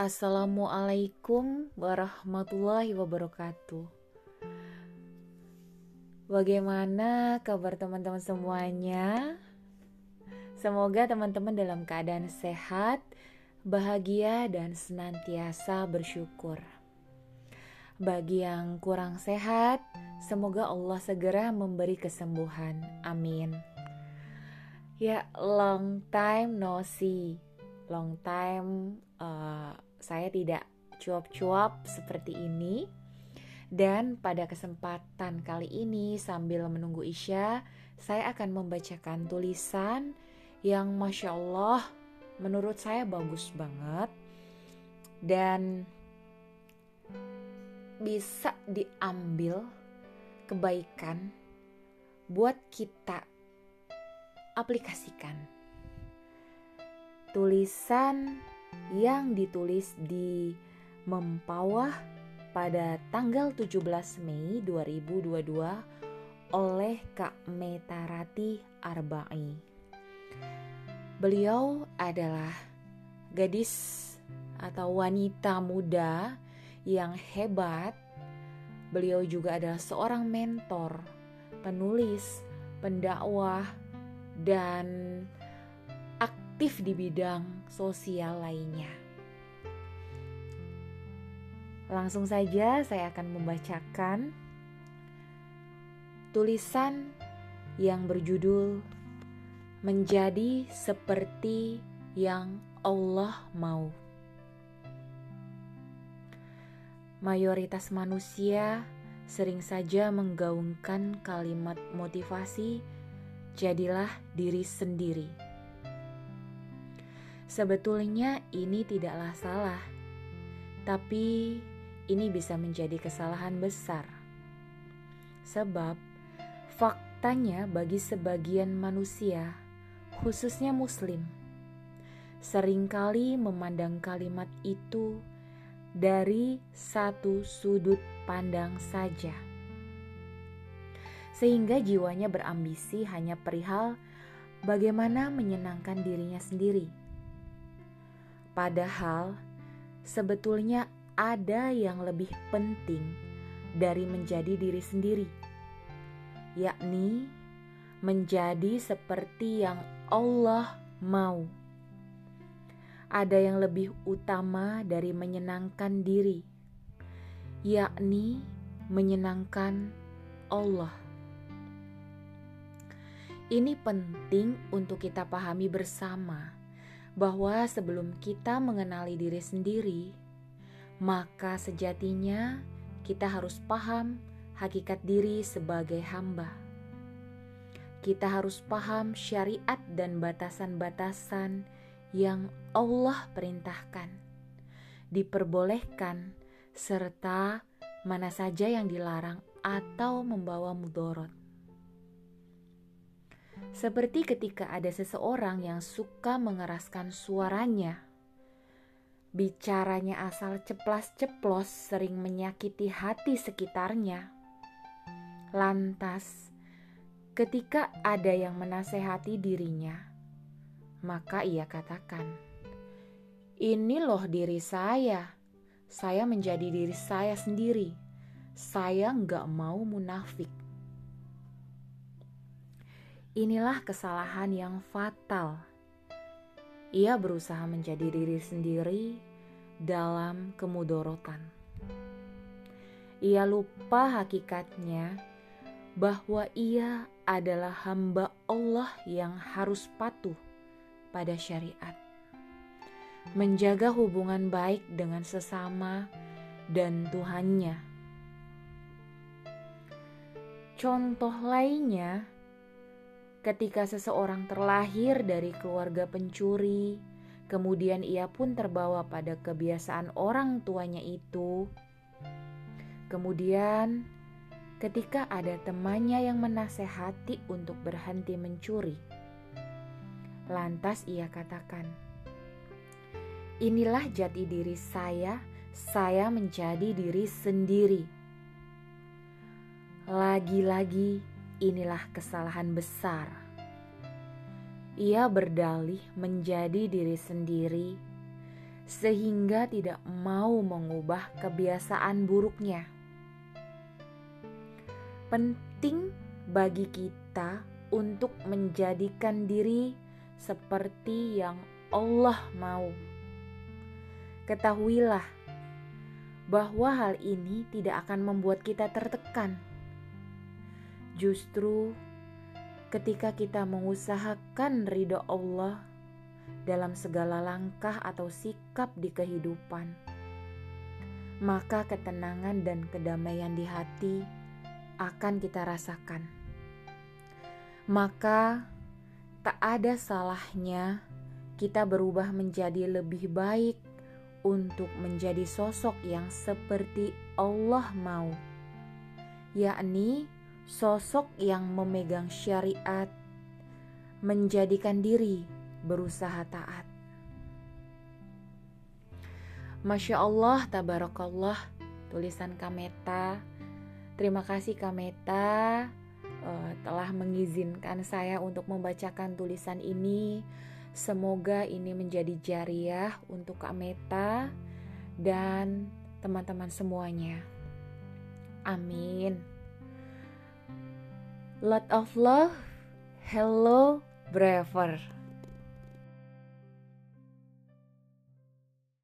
Assalamualaikum warahmatullahi wabarakatuh. Bagaimana kabar teman-teman semuanya? Semoga teman-teman dalam keadaan sehat, bahagia, dan senantiasa bersyukur. Bagi yang kurang sehat, semoga Allah segera memberi kesembuhan. Amin. Ya, long time no see. Long time uh, saya tidak cuap-cuap seperti ini. Dan pada kesempatan kali ini sambil menunggu Isya, saya akan membacakan tulisan yang Masya Allah menurut saya bagus banget. Dan bisa diambil kebaikan buat kita aplikasikan. Tulisan yang ditulis di Mempawah pada tanggal 17 Mei 2022 oleh Kak Metarati Arba'i. Beliau adalah gadis atau wanita muda yang hebat. Beliau juga adalah seorang mentor, penulis, pendakwah, dan aktif di bidang sosial lainnya. Langsung saja saya akan membacakan tulisan yang berjudul Menjadi seperti yang Allah mau. Mayoritas manusia sering saja menggaungkan kalimat motivasi, "Jadilah diri sendiri." Sebetulnya ini tidaklah salah, tapi ini bisa menjadi kesalahan besar. Sebab faktanya bagi sebagian manusia, khususnya muslim, sering kali memandang kalimat itu dari satu sudut pandang saja. Sehingga jiwanya berambisi hanya perihal bagaimana menyenangkan dirinya sendiri Padahal sebetulnya ada yang lebih penting dari menjadi diri sendiri, yakni menjadi seperti yang Allah mau. Ada yang lebih utama dari menyenangkan diri, yakni menyenangkan Allah. Ini penting untuk kita pahami bersama bahwa sebelum kita mengenali diri sendiri, maka sejatinya kita harus paham hakikat diri sebagai hamba. Kita harus paham syariat dan batasan-batasan yang Allah perintahkan, diperbolehkan, serta mana saja yang dilarang atau membawa mudorot. Seperti ketika ada seseorang yang suka mengeraskan suaranya. Bicaranya asal ceplas-ceplos sering menyakiti hati sekitarnya. Lantas, ketika ada yang menasehati dirinya, maka ia katakan, "Ini loh diri saya. Saya menjadi diri saya sendiri. Saya nggak mau munafik." Inilah kesalahan yang fatal. Ia berusaha menjadi diri sendiri dalam kemudorotan. Ia lupa hakikatnya bahwa ia adalah hamba Allah yang harus patuh pada syariat, menjaga hubungan baik dengan sesama dan Tuhannya. Contoh lainnya Ketika seseorang terlahir dari keluarga pencuri, kemudian ia pun terbawa pada kebiasaan orang tuanya itu. Kemudian, ketika ada temannya yang menasehati untuk berhenti mencuri, lantas ia katakan, "Inilah jati diri saya, saya menjadi diri sendiri." Lagi-lagi, inilah kesalahan besar. Ia berdalih menjadi diri sendiri, sehingga tidak mau mengubah kebiasaan buruknya. Penting bagi kita untuk menjadikan diri seperti yang Allah mau. Ketahuilah bahwa hal ini tidak akan membuat kita tertekan. Justru ketika kita mengusahakan ridho Allah dalam segala langkah atau sikap di kehidupan, maka ketenangan dan kedamaian di hati akan kita rasakan. Maka tak ada salahnya kita berubah menjadi lebih baik untuk menjadi sosok yang seperti Allah mau, yakni sosok yang memegang syariat, menjadikan diri berusaha taat. Masya Allah, tabarakallah, tulisan Kameta. Terima kasih Kameta uh, telah mengizinkan saya untuk membacakan tulisan ini. Semoga ini menjadi jariah untuk Kak Meta dan teman-teman semuanya. Amin. Lot of love. Hello, Braver.